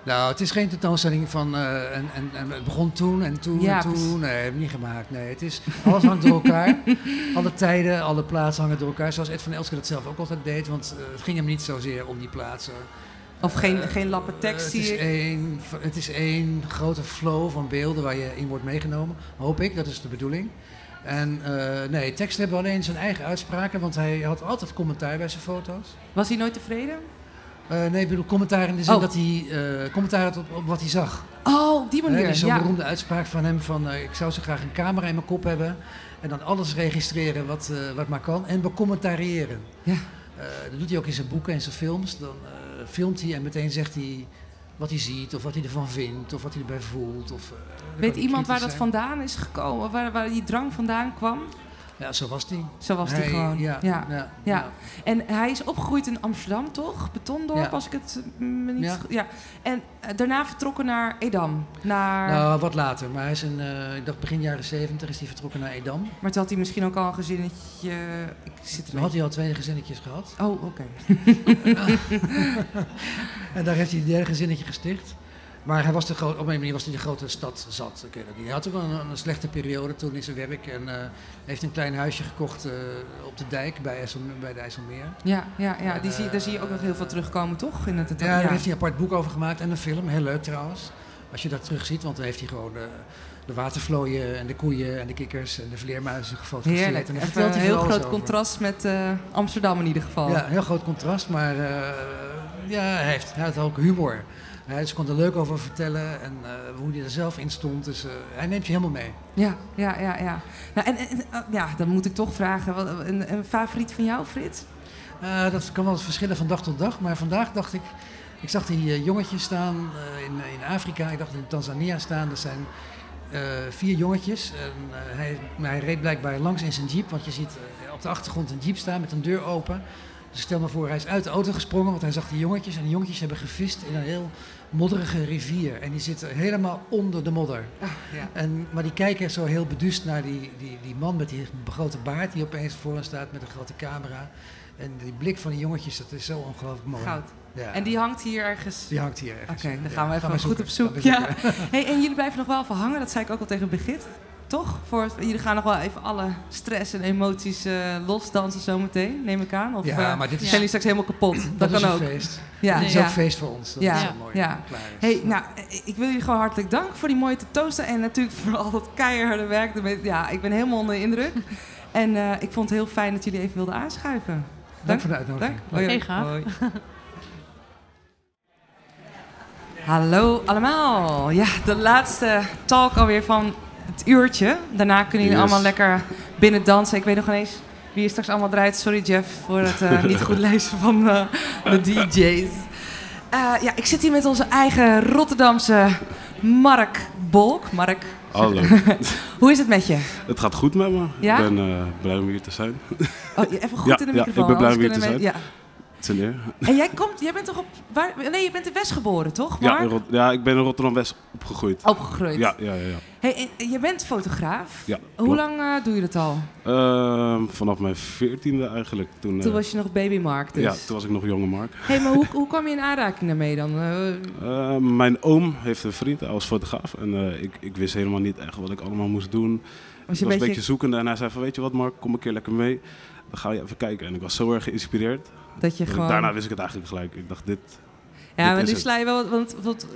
Nou, het is geen tentoonstelling van eh, en, en, en het begon toen en toen Ja, en toen. Nee, hebben we niet gemaakt. Nee, het is, alles hangt door elkaar. alle tijden, alle plaatsen hangen door elkaar. Zoals Ed van Elske dat zelf ook altijd deed. Want eh, het ging hem niet zozeer om die plaatsen. Of geen, Eh, geen lappen tekst het, is ik. één, het is één grote flow van beelden waar je in wordt meegenomen. Hoop ik, dat is de bedoeling. En nee, teksten hebben alleen zijn eigen uitspraken. Want hij had altijd commentaar bij zijn foto's. Was hij nooit tevreden? Eh, nee, ik bedoel commentaar in de zin Oh. dat hij eh, commentaar had op, op wat hij zag. Oh, op die manier. dus zo'n ja. beroemde uitspraak van hem van eh, ik zou zo graag een camera in mijn kop hebben en dan alles registreren wat, wat maar kan en becommentariëren. Ja. Dat doet hij ook in zijn boeken en zijn films. Dan filmt hij en meteen zegt hij wat hij ziet of wat hij ervan vindt of wat hij erbij voelt. Of, Weet iemand waar dat vandaan is gekomen? Waar, waar die drang vandaan kwam? Ja, zo was hij. Zo was Hij- gewoon. Ja, Ja. ja. Ja. En hij is opgegroeid in Amsterdam, toch? Betondorp, als ik het eh, me niet... Ja. En eh, daarna vertrokken naar Edam. Naar... Nou, wat later. Maar hij is in, eh, ik dacht begin jaren 70 is hij vertrokken naar Edam. Maar toen had hij misschien ook al een gezinnetje... Ik zit er Toen had hij al twee gezinnetjes gehad. Oh, oké. En daar heeft hij het derde gezinnetje gesticht. Maar hij was de op een manier was hij de grote stad zat. Ik weet het niet. Hij had ook wel een, een slechte periode toen in zijn werk. En eh, heeft een klein huisje gekocht eh, op de dijk bij, IJssel, bij de IJsselmeer. Ja, ja, ja. Die zie, Eh, daar zie je ook nog heel veel terugkomen, toch? In het Ja, daar heeft hij een apart boek over gemaakt en een film. Heel leuk trouwens. Als je dat terug ziet, want dan heeft hij gewoon de, watervlooien en de koeien en de kikkers en de vleermuizen gefotografeerd. Heerlijk. En Even vertelt een heel groot over. contrast met eh, Amsterdam in ieder geval. Ja, heel groot contrast, maar eh, ja, hij heeft, hij had ook humor. Hij dus kon er leuk over vertellen en eh, hoe hij er zelf in stond. Dus eh, hij neemt je helemaal mee. Ja, ja, ja. ja. Nou, en, en, eh, ja, dan moet ik toch vragen, wat, een, een favoriet van jou, Frits? Dat kan wel verschillen van dag tot dag. Maar vandaag dacht ik, ik zag die jongetjes staan in, in Afrika. Ik dacht in Tanzania staan. Dat zijn vier jongetjes. En, hij, hij reed blijkbaar langs in zijn jeep. Want je ziet op de achtergrond een jeep staan met een deur open. Dus stel me voor, hij is uit de auto gesprongen. Want hij zag die jongetjes. En die jongetjes hebben gevist in een heel modderige rivier. En die zitten helemaal onder de modder. Ah, ja. En, maar die kijken zo heel beduust naar die, die, die man met die grote baard die opeens voor hen staat met een grote camera. En die blik van die jongetjes, dat is zo ongelooflijk mooi. Goud. Ja. En die hangt hier ergens. Die hangt hier Oké, ergens. dan Ja, gaan we even goed op zoek. Ja. Hey, en jullie blijven nog wel even hangen, dat zei ik ook al tegen Begit. Toch? Voor, jullie gaan nog wel even alle stress en emoties eh, losdansen zometeen, neem ik aan. Of Ja, eh, maar dit is, zijn jullie straks helemaal kapot? Dat, dat is kan een ook. feest. Ja, Dit is ja. ook feest voor ons. Dat Ja, is zo mooi. ja. is. Hey, nou, eh, ik wil jullie gewoon hartelijk danken voor die mooie tentoonstelling. En natuurlijk voor al dat keiharde werk. Ja, ik ben helemaal onder de indruk. En eh, ik vond het heel fijn dat jullie even wilden aanschuiven. Dank voor de uitnodiging. Dank. Hoi, Hey, hoi. graag. Hoi. Hallo allemaal. Ja, de laatste talk alweer van het uurtje. Daarna kunnen jullie Yes. allemaal lekker binnen dansen. Ik weet nog ineens wie er straks allemaal draait. Sorry Jeff voor het eh, niet goed lezen van eh, de DJ's. Eh, ja, ik zit hier met onze eigen Rotterdamse Mark Bolk. Mark, Hallo, hoe is het met je? het gaat goed met me. Ja? Ik ben blij om hier te zijn. Oh, je- even goed Ja, in de ja, microfoon. ik ben blij om hier te we- Ja. Eer. En jij komt, jij bent toch op, waar, nee, je bent in West geboren, toch? Ja, Mark? ja, ik ben in Rotterdam-West opgegroeid. Opgegroeid. Ja, ja, ja. Hey, je bent fotograaf. ja Hoe lang eh, doe je dat al? Ehm, vanaf mijn veertiende eigenlijk. Toen, Toen eh, was je nog baby Mark dus. Ja, toen was ik nog jonge Mark. hey, maar hoe, hoe kwam je in aanraking daarmee dan? Eh, Ehm, mijn oom heeft een vriend, hij was fotograaf. En ik, ik wist helemaal niet echt wat ik allemaal moest doen. was Ik je was een een beetje, beetje zoekende en hij zei van, weet je wat Mark, kom een keer lekker mee. Dan ga je even kijken. En ik was zo erg geïnspireerd. Dat je gewoon... Daarna wist ik het eigenlijk gelijk. Ik dacht, dit... ja, dit maar nu sla je wel... Want, want,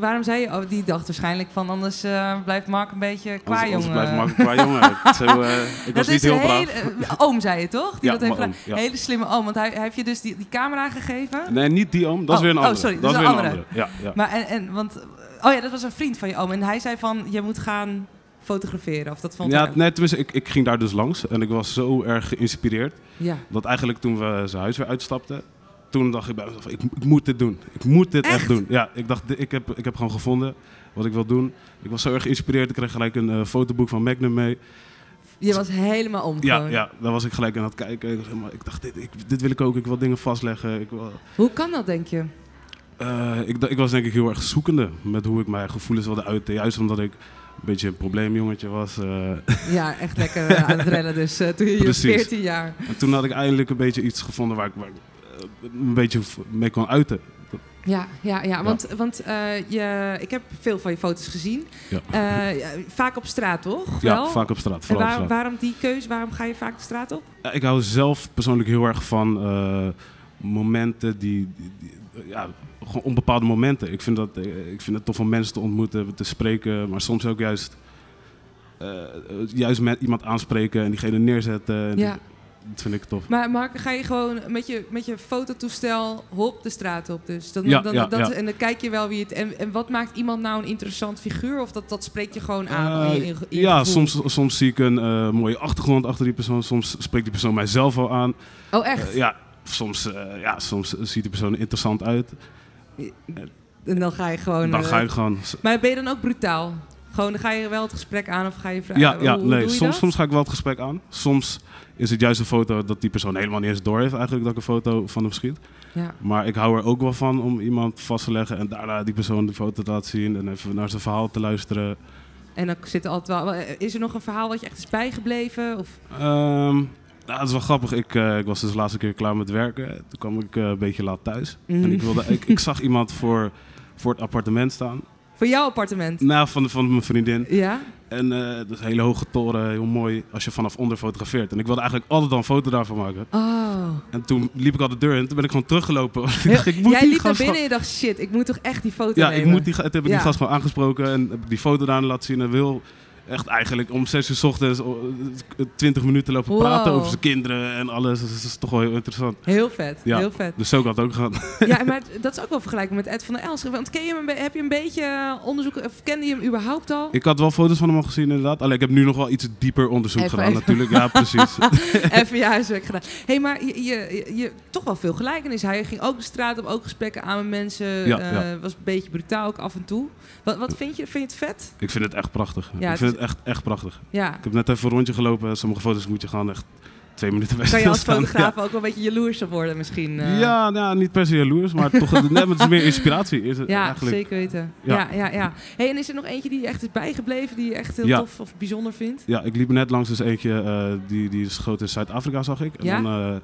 waarom zei je... Oh, die dacht waarschijnlijk van... Anders eh, blijft Mark een beetje qua Anders, anders jongen. blijft Mark qua jongen. Zo, eh, ik was Dat niet is heel een braaf. hele- eh, oom zei je toch? Die Ja, dat heeft oom, ja. Hele slimme oom. Want hij, hij heeft je dus die, die camera gegeven. Nee, niet die oom. Dat is Oh, weer een oh, andere. sorry, dat is een weer een andere. andere. Ja, ja. Maar en, en, want... Oh ja, dat was een vriend van je oom. En hij zei van... Je moet gaan fotograferen. Of dat vond ja, tenminste, ik, ik ging daar dus langs en ik was zo erg geïnspireerd Ja. dat eigenlijk toen we zijn huis weer uitstapten, toen dacht ik bij mezelf, ik, ik moet dit doen. Ik moet dit echt, Echt? doen. Ja, ik dacht, ik heb, ik heb gewoon gevonden wat ik wil doen. Ik was zo erg geïnspireerd. Ik kreeg gelijk een eh, fotoboek van Magnum mee. Je was helemaal om Ja, gewoon. ja, daar was ik gelijk aan het kijken. Ik, helemaal- ik dacht, dit, ik, dit wil ik ook. Ik wil dingen vastleggen. Ik, wil, Hoe kan dat, denk je? Eh, ik, ik was denk ik heel erg zoekende met hoe ik mijn gevoelens wilde uiten. Juist omdat ik een beetje een probleemjongetje was. eh. Ja, echt lekker eh, aan het rennen dus. eh, toen je je Precies. 14 jaar. en toen had ik eindelijk een beetje iets gevonden waar ik, waar ik een beetje mee kon uiten. Ja, ja, ja. want, want je, ik heb veel van je foto's gezien. Ja. Vaak op straat, toch? Ja, Wel? vaak op straat. En Vooral op waar- straat. waarom die keuze? Waarom ga je vaak de straat op? Ja, ik hou zelf persoonlijk heel erg van momenten die, die- die- ja, gewoon onbepaalde momenten. Ik vind, dat, eh, ik vind het tof om mensen te ontmoeten, te spreken, maar soms ook juist, eh, juist met iemand aanspreken en diegene neerzetten. En Ja. Dat vind ik tof. Maar Mark, ga je gewoon met je, met je fototoestel hop de straat op? Dus dan, Ja, dan, ja, dat, ja. En dan kijk je wel wie het... En, en wat maakt iemand nou een interessant figuur? Of dat, dat spreekt je gewoon aan? in ja, gevoel? soms, soms zie ik een eh, mooie achtergrond achter die persoon. Soms spreekt die persoon mijzelf al aan. Oh, echt? Eh, ja, soms, eh, ja, soms ziet die persoon er interessant uit. En dan ga je gewoon... Dan eh, ga ik gewoon... Maar ben je dan ook brutaal? Gewoon, dan ga je wel het gesprek aan of ga je vragen? Ja, ja hoe, hoe nee, je soms, dat? soms ga ik wel het gesprek aan. Soms is het juist een foto dat die persoon helemaal niet eens door heeft eigenlijk dat ik een foto van hem schiet. Ja. Maar ik hou er ook wel van om iemand vast te leggen en daarna die persoon de foto te laten zien en even naar zijn verhaal te luisteren. En dan zit er altijd wel... Is er nog een verhaal wat je echt is bijgebleven? Of... Ehm nou, het is wel grappig. Ik, eh, ik was dus de laatste keer klaar met werken. Toen kwam ik eh, een beetje laat thuis. Mhm. En ik, wilde, ik, ik zag iemand voor, voor het appartement staan. Voor jouw appartement? Nou, van, van mijn vriendin. Ja? En eh dat is een hele hoge toren, heel mooi als je vanaf onder fotografeert. En ik wilde eigenlijk altijd al een foto daarvan maken. Oh. En toen liep ik al de deur in, toen ben ik gewoon teruggelopen. Ik dacht, ik moet Jij die liep naar binnen en je dacht, shit, ik moet toch echt die foto Ja, nemen? ik moet die, toen heb ik Ja. die gast gewoon aangesproken en heb ik die foto daar laten zien. En wil echt eigenlijk om 6 uur 's ochtends oh, eh, 20 minuten lopen Wow. praten over zijn kinderen en alles. Dus dat is toch wel heel interessant. Heel vet, Ja. heel vet. Dus zo kan het ook gaan. Ja, maar dat is ook wel vergelijkbaar met Ed van der Elst. Want ken je hem heb je een beetje eh, onderzoek, of kende je hem überhaupt al? Ik had wel foto's van hem al gezien inderdaad. Alleen ik heb nu nog wel iets dieper onderzoek Even- gedaan even. natuurlijk. Ja, precies. Even je huiswerk gedaan. hey, maar je, je, toch wel veel gelijkenis. Hij ging ook de straat op, ook gesprekken aan met mensen. Ja, eh, ja. Was een beetje brutaal ook af en toe. Wat, wat vind je? Vind je het vet? ik vind het echt prachtig. Ja, ik vind het echt, echt prachtig. Ja. Ik heb net even een rondje gelopen. Sommige foto's moet je gewoon echt twee minuten bij Kan je als fotograaf ook wel een beetje jaloers op worden misschien? Ja, eh? ja nou, niet per se jaloers, maar toch net met meer inspiratie. Is het Ja, eigenlijk. zeker weten. Ja, Ja. ja, ja. Hey, en is er nog eentje die je echt is bijgebleven, die je echt heel Ja. tof of bijzonder vindt? Ja, ik liep net langs dus eentje, eh, die, die is groot in Zuid-Afrika, zag ik. En Ja? dan, eh,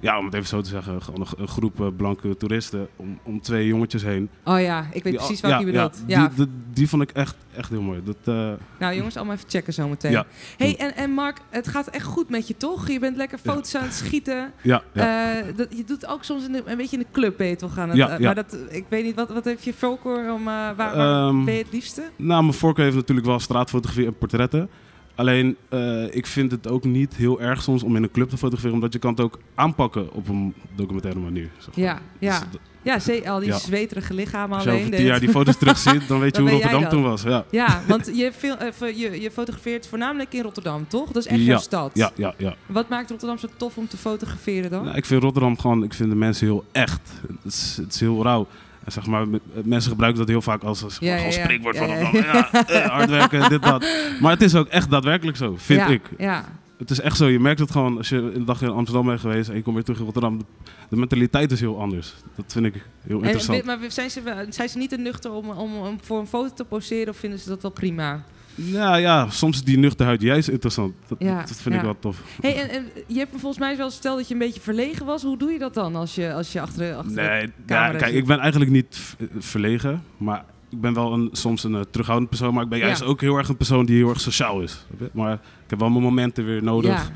ja, om het even zo te zeggen, gewoon een, een groep eh, blanke toeristen om, om twee jongetjes heen. Oh ja, ik weet precies wat je bedoelt. Ja, Die, die, die vond ik echt, echt heel mooi. Dat, eh, Nou jongens, allemaal even checken zometeen. Ja. Hey, en, en Mark, het gaat echt goed met je toch? Je bent lekker Ja. foto's aan het schieten. ja, ja. Eh, dat, je doet ook soms in de- een beetje in de club ben je toch aan het... Ja, ja. Maar dat, ik weet niet, wat, wat heeft je voorkeur om... waar waar Ehm, ben je het liefste? Nou, mijn voorkeur heeft natuurlijk wel straatfotografie en portretten. Alleen, eh, ik vind het ook niet heel erg soms om in een club te fotograferen, omdat je kan het ook aanpakken op een documentaire manier. zeg maar. Ja, ja. Dus Ja, al die Ja. zweterige lichamen als je alleen. jaar die foto's terugziet, dan weet je Dan hoe Rotterdam toen was. Ja, Ja, want je, fil- eh, je, je fotografeert voornamelijk in Rotterdam, toch? Dat is echt Ja, jouw stad. ja, ja. ja. Wat maakt Rotterdam zo tof om te fotograferen dan? Nou, ik vind Rotterdam gewoon, ik vind de mensen heel echt. Het is, het is heel rauw. Zeg maar, mensen gebruiken dat heel vaak als, als Ja, spreekwoord Ja, van ja, eh, hard werken, dit, dat. Maar het is ook echt daadwerkelijk zo, vind ik. Ja, Het is echt zo, je merkt het gewoon als je een dag in Amsterdam bent geweest en je komt weer terug in Rotterdam. De, mentaliteit is heel anders. Dat vind ik heel en, interessant. maar zijn ze, zijn ze niet te nuchter om, om, om voor een foto te poseren of vinden ze dat wel prima? Ja, ja, soms is die nuchterheid juist interessant. Dat, Ja, dat vind ja. ik wel tof. Hey, en, en je hebt me volgens mij wel verteld dat je een beetje verlegen was. Hoe doe je dat dan als je, als je achter, de- achter de Nee, ja, camera kijk, ik ben eigenlijk niet v- verlegen, maar ik ben wel een, soms een eh, terughoudend persoon, maar ik ben juist ook heel erg een persoon die heel erg sociaal is. Maar ik heb wel mijn momenten weer nodig.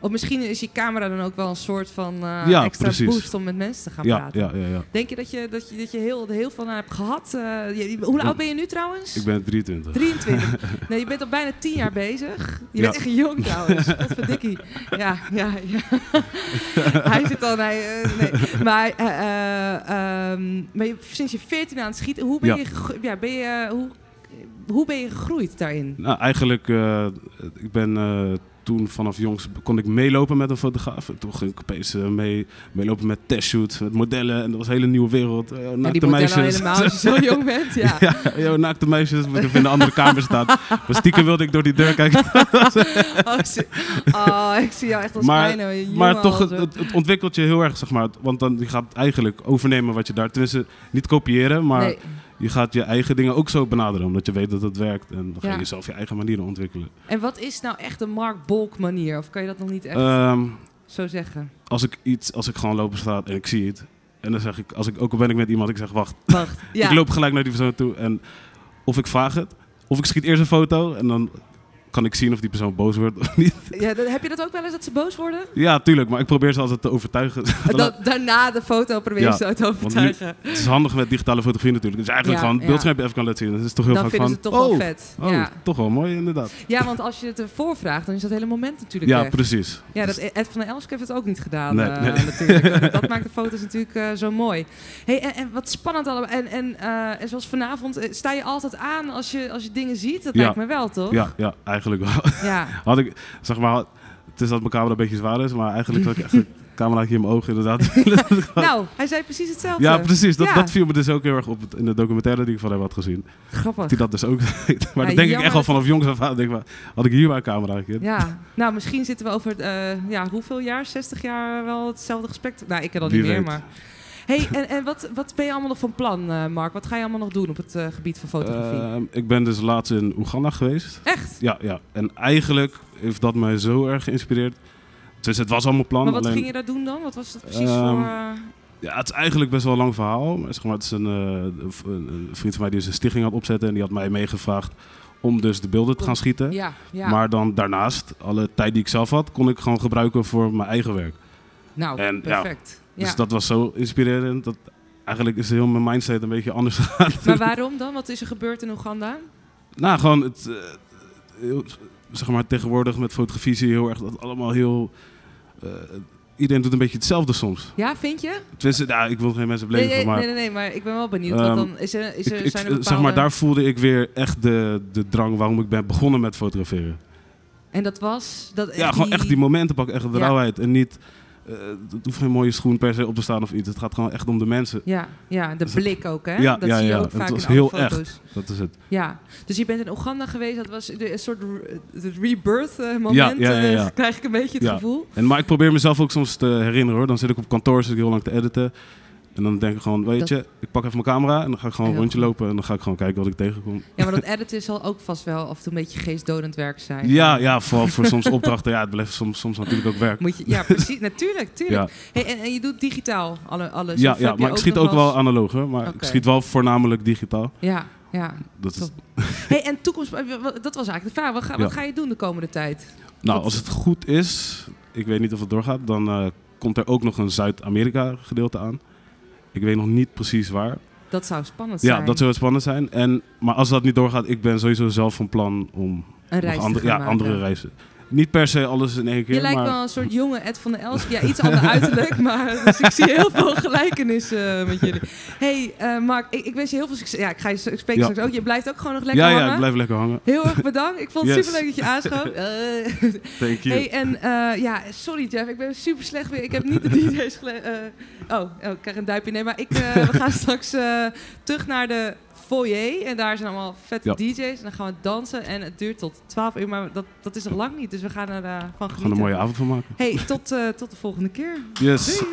Of misschien is je camera dan ook wel een soort van eh, Ja, extra precies. boost om met mensen te gaan Ja, praten. ja. Denk je dat je, dat je, dat je heel, heel veel aan hebt gehad? Eh, je- hoe oud ben je nu trouwens? Ik ben 23. 23. Nee, je bent al bijna 10 jaar bezig. Je bent echt jong trouwens. Wat verdikkie. Ja, ja, ja. hij zit al... Nee, eh, nee. Maar, eh, eh, ehm, maar je, sinds je 14 aan het schieten, hoe ben je, ja, ben je, hoe, hoe ben je gegroeid daarin? Nou, eigenlijk, ik ben toen vanaf jongs kon ik meelopen met een fotograaf. En toen ging ik opeens eh, mee, meelopen met testshoots, met modellen. En dat was een hele nieuwe wereld. Ja, naakte die meisjes. helemaal als je zo jong bent. Ja. Ja, yo, naakte meisjes moeten in de andere kamer staan. Maar stiekem wilde ik door die deur kijken. Oh, oh, ik zie jou echt als Maar- kleine Maar toch, het, zo. het, het ontwikkelt je heel erg, zeg maar. Want dan je gaat eigenlijk overnemen wat je daar... Tenminste, niet kopiëren, maar Nee. Je gaat je eigen dingen ook zo benaderen. Omdat je weet dat het werkt. En dan ga Ja. je zelf je eigen manieren ontwikkelen. En wat is nou echt een Mark Bolk manier? Of kan je dat nog niet echt Ehm, zo zeggen? als ik iets, als ik gewoon loop op straat en ik zie het. En dan zeg ik, als ik, ook al ben ik met iemand, ik zeg wacht. Wacht. Ja. Ik loop gelijk naar die persoon toe. En of ik vraag het, of ik schiet eerst een foto. En dan kan ik zien of die persoon boos wordt of niet. Ja, dan- heb je dat ook wel eens dat ze boos worden? Ja, tuurlijk. Maar ik probeer ze altijd te overtuigen. Dat, daarna de foto probeer je Ja, ze te nu- overtuigen. Het is handig met digitale fotografie natuurlijk. Dus eigenlijk Ja, gewoon ja. het beeldscherm even kan laten zien. Dat is toch heel Dan vaak vinden van, ze het toch oh, wel vet. oh, Ja. toch wel mooi inderdaad. ja, want als je het ervoor vraagt, dan is dat hele moment natuurlijk Ja, weg. precies. Ja, dat, Dus- Ed van der Elsk heeft het ook niet gedaan Nee, eh, nee. natuurlijk. dat maakt de foto's natuurlijk eh, zo mooi. Hey, en, en wat spannend allemaal. En, en, eh, en zoals vanavond, sta je altijd aan als je, als je dingen ziet? Dat lijkt me wel, toch? ja, ja, eigenlijk Ja. Had ik, zeg maar, het is dat mijn camera een beetje zwaar is, maar eigenlijk had ik een cameraatje in mijn ogen inderdaad. Nou, hij zei precies hetzelfde. ja, precies. Dat, Ja. dat viel me dus ook heel erg op in de documentaire die ik van hem had gezien. Grappig. Die dat dus ook. Maar Ja, dat denk ik echt al vanaf jongs af aan. Denk maar, had ik hier maar een cameraatje. Ja, nou misschien zitten we over eh, ja, hoeveel jaar, 60 jaar wel hetzelfde gesprek. Nou, ik ken dat Wie niet meer, maar. Hey, en, en wat, wat ben je allemaal nog van plan, eh, Mark? Wat ga je allemaal nog doen op het eh, gebied van fotografie? Ehm, ik ben dus laatst in Oeganda geweest. Echt? Ja, ja. En eigenlijk heeft dat mij zo erg geïnspireerd. Dus het was al mijn plan. Maar wat alleen, ging je daar doen dan? Wat was dat precies Ehm, voor... eh, Ja, het is eigenlijk best wel een lang verhaal. Maar zeg maar, het is een, een vriend van mij die is een stichting het opzetten. En die had mij meegevraagd om dus de beelden te gaan schieten. ja, ja. Maar dan daarnaast, alle tijd die ik zelf had, kon ik gewoon gebruiken voor mijn eigen werk. nou, en perfect. Ja. Dus dat was zo inspirerend. Dat eigenlijk is heel mijn mindset een beetje anders gegaan. Maar waarom dan? Wat is er gebeurd in Oeganda? nou, gewoon het, eh, zeg maar, tegenwoordig met fotografie zie je heel erg dat allemaal heel... eh, iedereen doet een beetje hetzelfde soms. Ja, vind je? Tenminste, ja, ik wil geen mensen Nee, beledigen, nee, maar... nee, nee, nee, maar ik ben wel benieuwd. Ehm, want dan is er, is er, ik, ik, zijn er bepaalde... Zeg maar, daar voelde ik weer echt de, de drang waarom ik ben begonnen met fotograferen. En dat was... Dat, Ja, gewoon echt die momenten pakken, echt de Ja. rauwheid. En niet, het hoeft geen mooie schoen per se op te staan of iets. Het gaat gewoon echt om de mensen. Ja, ja, de Dus het- blik ook, hè? Ja, dat ja, zie je ja. ook Het vaak was in alle heel foto's. Dat is het. Ja, dus je bent in Oeganda geweest. Dat was een soort re- het rebirth eh, moment. Ja, ja, ja, ja. eh, krijg ik een beetje het Ja. gevoel. En, maar ik probeer mezelf ook soms te herinneren hoor. Dan zit ik op kantoor, zit ik heel lang te editen. En dan denk ik gewoon, weet Dat- je, ik pak even mijn camera en dan ga ik gewoon een rondje goed. lopen. En dan ga ik gewoon kijken wat ik tegenkom. Ja, maar dat editen zal ook vast wel af en toe een beetje geestdodend werk zijn. Ja, ja, vooral voor soms opdrachten. Ja, het blijft soms, soms natuurlijk ook werk. Moet je, ja, precies. Natuurlijk, tuurlijk. Ja, Hey, en, en je doet digitaal alle, alles? ja, ja maar ik schiet ook wel analoog hoor. Maar ik schiet wel voornamelijk digitaal. Ja, ja. Dat is. Hey, en toekomst... eh, Dat was eigenlijk de vraag. Wat ga, wat Ja. ga je doen de komende tijd? nou, als het goed is, ik weet niet of het doorgaat, dan eh, komt er ook nog een Zuid-Amerika gedeelte aan. Ik weet nog niet precies waar. Dat zou spannend zijn. Ja, dat zou spannend zijn. En, maar als dat niet doorgaat, ik ben sowieso zelf van plan om een reis andere, ja, andere reizen. Niet per se alles in één keer, Je lijkt maar wel een soort jonge Ed van der Elst. Ja, iets ander uiterlijk, maar dus ik zie heel veel gelijkenissen eh, met jullie. hey, eh, Mark, ik, ik wens je heel veel succes. Ja, ik ga je ik spreek Ja. straks ook. Je blijft ook gewoon nog lekker ja, ja, hangen. ik blijf lekker hangen. Heel erg bedankt. Ik vond het Yes. superleuk dat je aanschoot. Eh, Thank you. hey, en ja, sorry Jeff, ik ben super slecht weer. Ik heb niet de DJ's gele... oh, oh, ik krijg een duimpje. Nee, maar ik, we gaan straks terug naar de foyer. En daar zijn allemaal vette Ja. DJ's. En dan gaan we dansen. En het duurt tot 12 uur, maar dat, dat is nog lang niet. Dus we gaan ervan We genieten. gaan er een mooie avond van maken. Hey, tot, eh, tot de volgende keer. Yes.